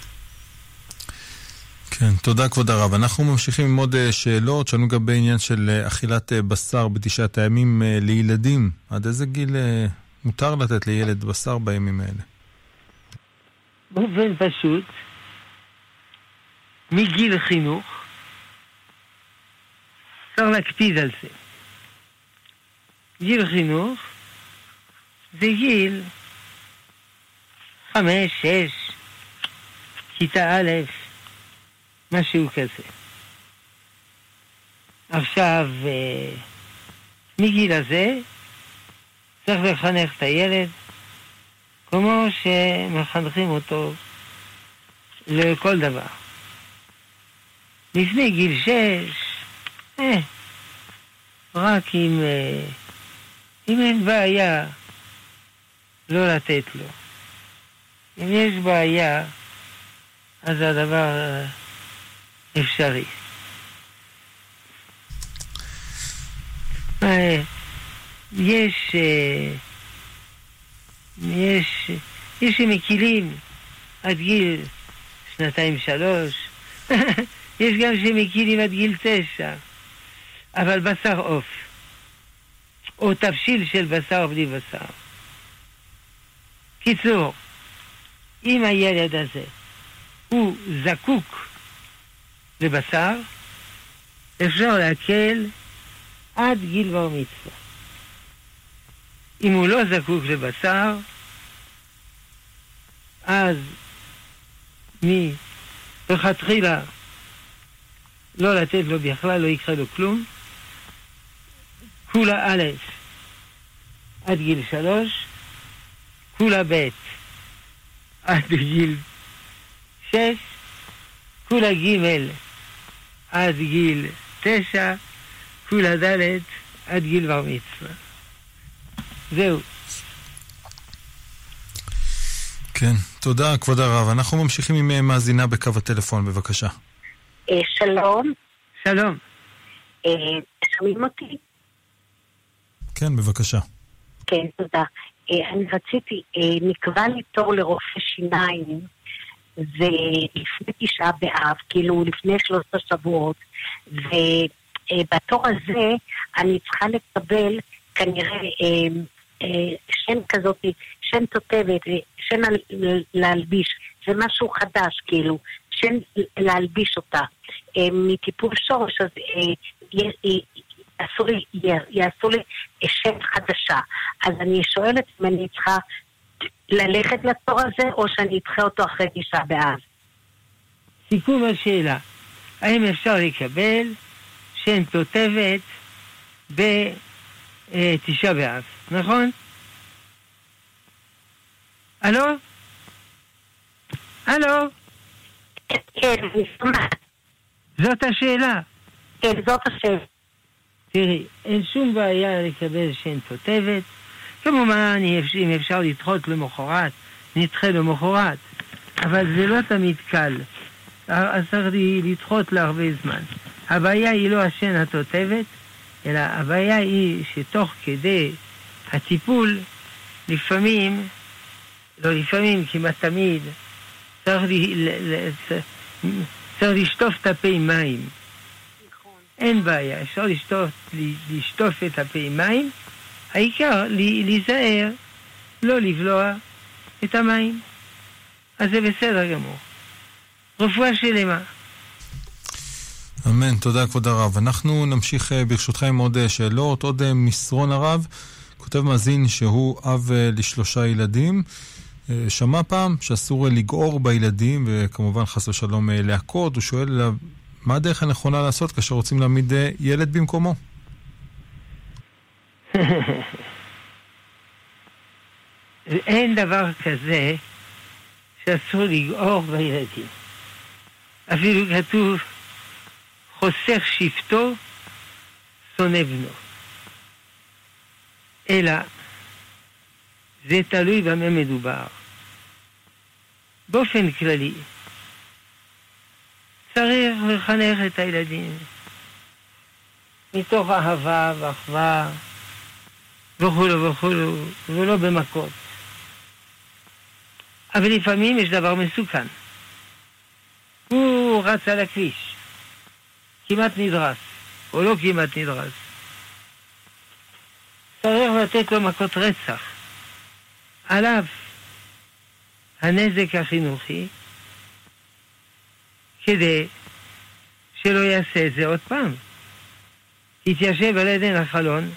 כן, תודה כבוד הרב. אנחנו ממשיכים עם עוד אה, שאלות, שאלנו גם בעניין של אה, אכילת אה, בשר בתשעת הימים לילדים. עד איזה גיל מותר לתת לילד בשר בימים האלה? באופן פשוט, מגיל חינוך, צריך להקפיד על זה. גיל חינוך זה גיל חמש, שש, כיתה א', משהו כזה. עכשיו, אה, מגיל הזה צריך לחנך את הילד כמו שמחנכים אותו לכל דבר. לפני גיל שש, אה, רק אם, אה, אם אין בעיה לא לתת לו. אם יש בעיה, אז הדבר אפשרי. אה, יש, אה, יש, יש שמקילים עד גיל שנתיים שלוש, [laughs] יש גם שמקילים עד גיל תשע, אבל בשר עוף, או תבשיל של בשר בלי בשר. קיצור, אם הילד הזה הוא זקוק לבשר, אפשר להקל עד גיל בר מצווה. אם הוא לא זקוק לבשר, אז מלכתחילה לא לתת לו בכלל, לא יקרה לו כלום. כולה א' עד גיל שלוש, כולה ב' עד גיל שש, כולה ג' עד גיל תשע, כולה ד' עד גיל בר מצווה. זהו. כן, תודה כבוד הרב. אנחנו ממשיכים עם אה, מאזינה בקו הטלפון, בבקשה. אה, שלום. שלום. אה, שומעים אותי? כן, בבקשה. כן, תודה. אני רציתי, נקבע לי תור לרופא שיניים, ולפני תשעה באב, כאילו לפני שלושת השבועות, ובתור הזה אני צריכה לקבל כנראה שם כזאת, שם תותבת, שם להלביש, זה משהו חדש כאילו, שם להלביש אותה. מטיפול שורש, אז יעשו לי, יעשו לי שם חדשה. אז אני שואלת אם אני צריכה ללכת לתור הזה, או שאני אדחה אותו אחרי תשעה באב. סיכום השאלה, האם אפשר לקבל שם תותבת בתשעה באב, נכון? הלו? הלו? כן, אני שומעת. זאת השאלה. כן, זאת השאלה. תראי, אין שום בעיה לקבל שם תותבת. כמובן, אם אפשר לדחות למחרת, נדחה למחרת. אבל זה לא תמיד קל. אז צריך לדחות להרבה זמן. הבעיה היא לא השן התותבת, אלא הבעיה היא שתוך כדי הטיפול, לפעמים, לא לפעמים, כמעט תמיד, צריך, ל, ל, צריך לשטוף את הפה מים. אין בעיה, אפשר לשטוף, לשטוף את הפה מים, העיקר להיזהר, לא לבלוע את המים. אז זה בסדר גמור. רפואה שלמה. אמן, תודה כבוד הרב. אנחנו נמשיך אה, ברשותך עם עוד אה, שאלות, עוד אה, מסרון הרב. כותב מאזין שהוא אב לשלושה ילדים. שמע פעם שאסור לגעור בילדים, וכמובן חס ושלום להכות, הוא שואל מה הדרך הנכונה לעשות כאשר רוצים להעמיד ילד במקומו? אין דבר כזה שאסור לגעור בילדים. אפילו כתוב, חוסך שבטו, שונא בנו. אלא, זה תלוי במה מדובר. באופן כללי, צריך לחנך את הילדים מתוך אהבה ואחווה וכולו וכולו, ולא במכות. אבל לפעמים יש דבר מסוכן. הוא רץ על הכביש, כמעט נדרס, או לא כמעט נדרס. צריך לתת לו מכות רצח. על אף הנזק החינוכי, כדי שלא יעשה את זה עוד פעם. יתיישב על עדן החלון,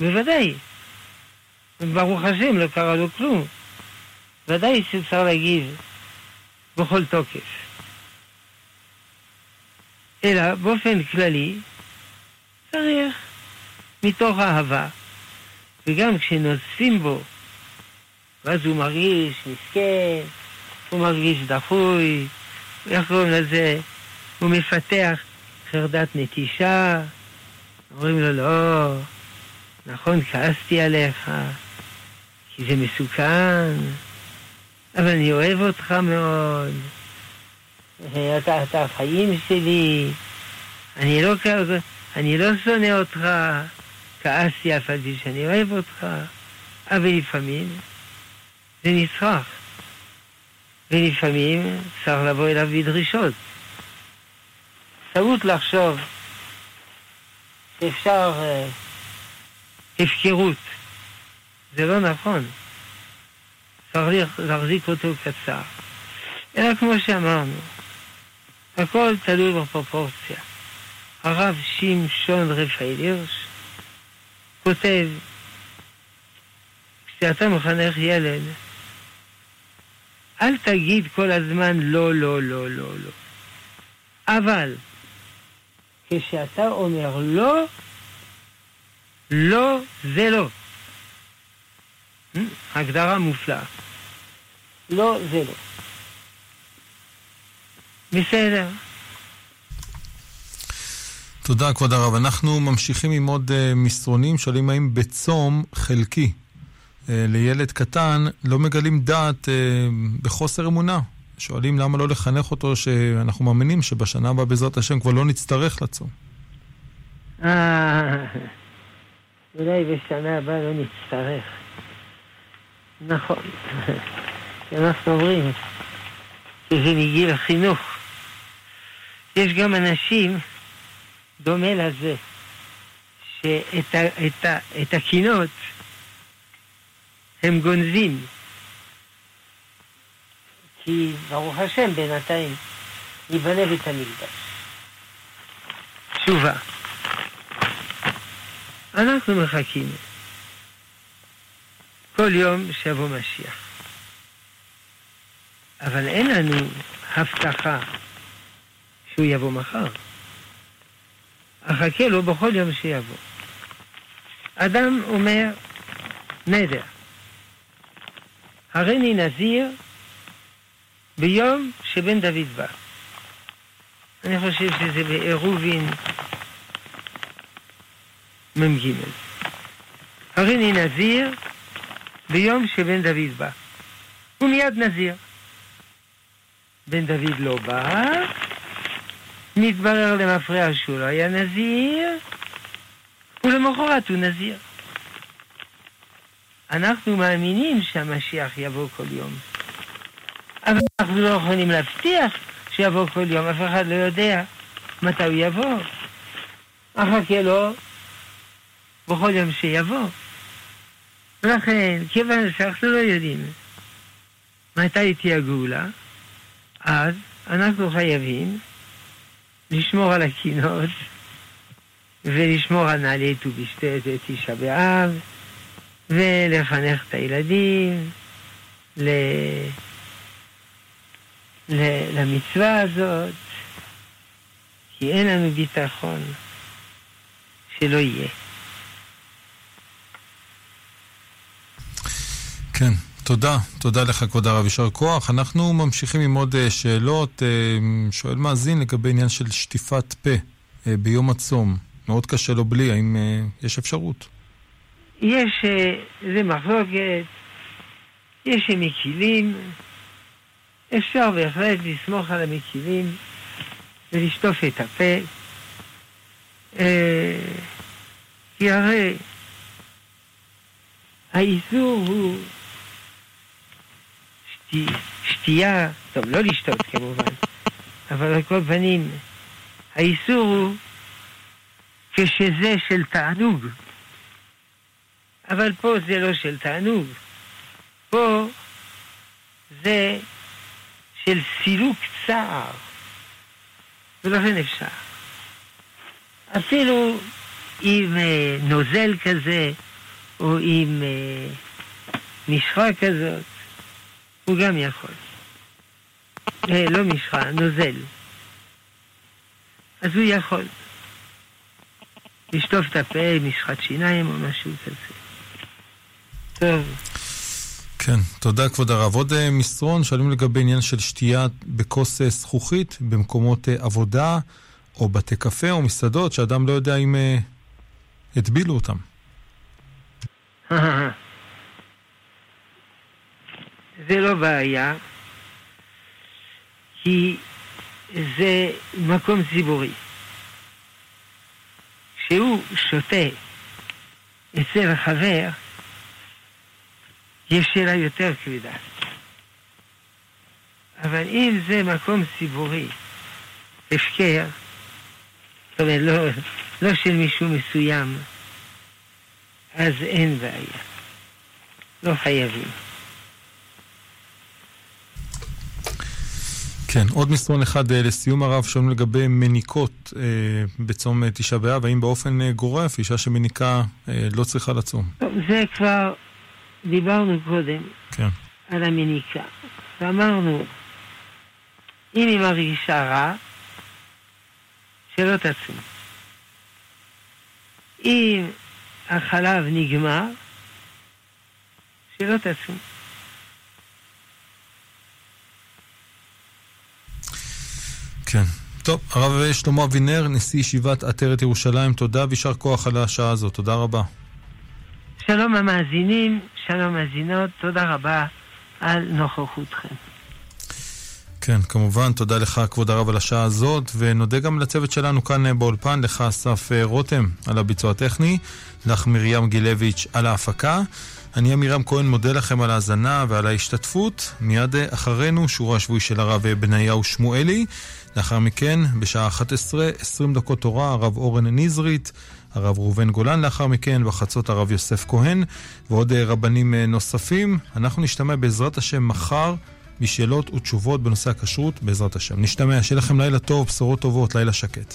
בוודאי. ברוך השם, לא קרה לו כלום. ודאי שצריך להגיב בכל תוקף. אלא באופן כללי צריך מתוך אהבה, וגם כשנוזפים בו, ואז הוא מרגיש מסכן, הוא מרגיש דחוי, איך קוראים לזה? הוא מפתח חרדת נטישה, אומרים לו לא, נכון, כעסתי עליך, כי זה מסוכן, אבל אני אוהב אותך מאוד. אתה, אתה החיים שלי, אני לא, אני לא שונא אותך, כעסתי אף על פי שאני אוהב אותך, אבל לפעמים זה נצרך, ולפעמים צריך לבוא אליו בדרישות. טעות לחשוב שאפשר uh, הפקרות, זה לא נכון. צריך להחזיק אותו קצר. אלא כמו שאמרנו, הכל תלוי בפרופורציה. הרב שמשון רפאל הירש כותב, כשאתה מחנך ילד, אל תגיד כל הזמן לא, לא, לא, לא, לא. אבל כשאתה אומר לא, לא זה לא. Hmm? הגדרה מופלאה. לא זה לא. בסדר. תודה, כבוד הרב. אנחנו ממשיכים עם עוד uh, מסרונים, שואלים האם בצום חלקי uh, לילד קטן לא מגלים דעת uh, בחוסר אמונה. שואלים למה לא לחנך אותו, שאנחנו מאמינים שבשנה הבאה בעזרת השם כבר לא נצטרך לצום. [laughs] אולי בשנה הבאה לא נצטרך. נכון. [laughs] אנחנו אומרים שזה מגיל החינוך. יש גם אנשים, דומה לזה, שאת ה, את ה, את הקינות הם גונזים. כי ברוך השם בינתיים ייבנה בית המקדש. תשובה. אנחנו מחכים כל יום שיבוא משיח. אבל אין לנו הבטחה שהוא יבוא מחר. אחכה לו בכל יום שיבוא. אדם אומר, נדר, הריני נזיר ביום שבן דוד בא. אני חושב שזה בעירובין מ"ג. הריני נזיר ביום שבן דוד בא. הוא מיד נזיר. בן דוד לא בא, מתברר למפרע שהוא לא היה נזיר, ולמחרת הוא נזיר. אנחנו מאמינים שהמשיח יבוא כל יום. אבל אנחנו לא יכולים להבטיח שיבוא כל יום, אף אחד לא יודע מתי הוא יבוא. אחכה לו בכל יום שיבוא. ולכן, כיוון שאנחנו לא יודעים מתי תהיה הגאולה, אז אנחנו חייבים לשמור על הקינות ולשמור על נעלי ט"ו בשבט ותשעה באב ולחנך את הילדים ל... ל... למצווה הזאת, כי אין לנו ביטחון שלא יהיה. כן, תודה. תודה לך, כבוד הרב, יישר כוח. אנחנו ממשיכים עם עוד אה, שאלות. אה, שואל מאזין לגבי עניין של שטיפת פה אה, ביום הצום. מאוד קשה לו בלי, האם יש אפשרות? יש, זה מחלוקת, יש מקילים, אפשר בהחלט לסמוך על המקילים ולשטוף את הפה. כי הרי האיסור הוא שתייה, טוב, לא לשתות כמובן, אבל על כל פנים, האיסור הוא כשזה של תענוג. אבל פה זה לא של תענוג. פה זה של סילוק צער, ולכן אפשר. אפילו עם אה, נוזל כזה, או עם אה, משחה כזאת, הוא גם יכול. אה, לא משחה, נוזל. אז הוא יכול. לשטוף את הפה משחת שיניים או משהו כזה. טוב. כן, תודה כבוד הרב. עוד uh, מסרון, שואלים לגבי עניין של שתייה בכוס uh, זכוכית במקומות uh, עבודה או בתי קפה או מסעדות, שאדם לא יודע אם הטבילו אותם. [laughs] זה לא בעיה, כי זה מקום ציבורי. כשהוא שותה אצל החבר, יש שאלה יותר כבדה. אבל אם זה מקום ציבורי, הפקר, זאת אומרת, לא, לא של מישהו מסוים, אז אין בעיה. לא חייבים. כן, עוד מסרון אחד אה, לסיום הרב, שואלים לגבי מניקות אה, בצום אה, תשעה באב, האם באופן אה, גורף אישה שמניקה אה, לא צריכה לצום? זה כבר דיברנו קודם כן. על המניקה, ואמרנו, אם היא מרגישה רע, שלא תצום. אם החלב נגמר, שלא תצום. כן. טוב, הרב שלמה אבינר, נשיא ישיבת עטרת ירושלים, תודה ויישר כוח על השעה הזאת, תודה רבה. שלום המאזינים, שלום מאזינות, תודה רבה על נוכחותכם. כן, כמובן, תודה לך, כבוד הרב, על השעה הזאת, ונודה גם לצוות שלנו כאן אה, באולפן, לך אסף אה, רותם על הביצוע הטכני, לך מרים גילביץ' על ההפקה. אני עמירם כהן מודה לכם על ההאזנה ועל ההשתתפות. מיד אה, אחרינו, שורה שבועי של הרב בניהו שמואלי. לאחר מכן, בשעה 11, 20 דקות תורה, הרב אורן נזרית. הרב ראובן גולן לאחר מכן, בחצות הרב יוסף כהן ועוד רבנים נוספים. אנחנו נשתמע בעזרת השם מחר בשאלות ותשובות בנושא הכשרות בעזרת השם. נשתמע, שיהיה לכם לילה טוב, בשורות טובות, לילה שקט.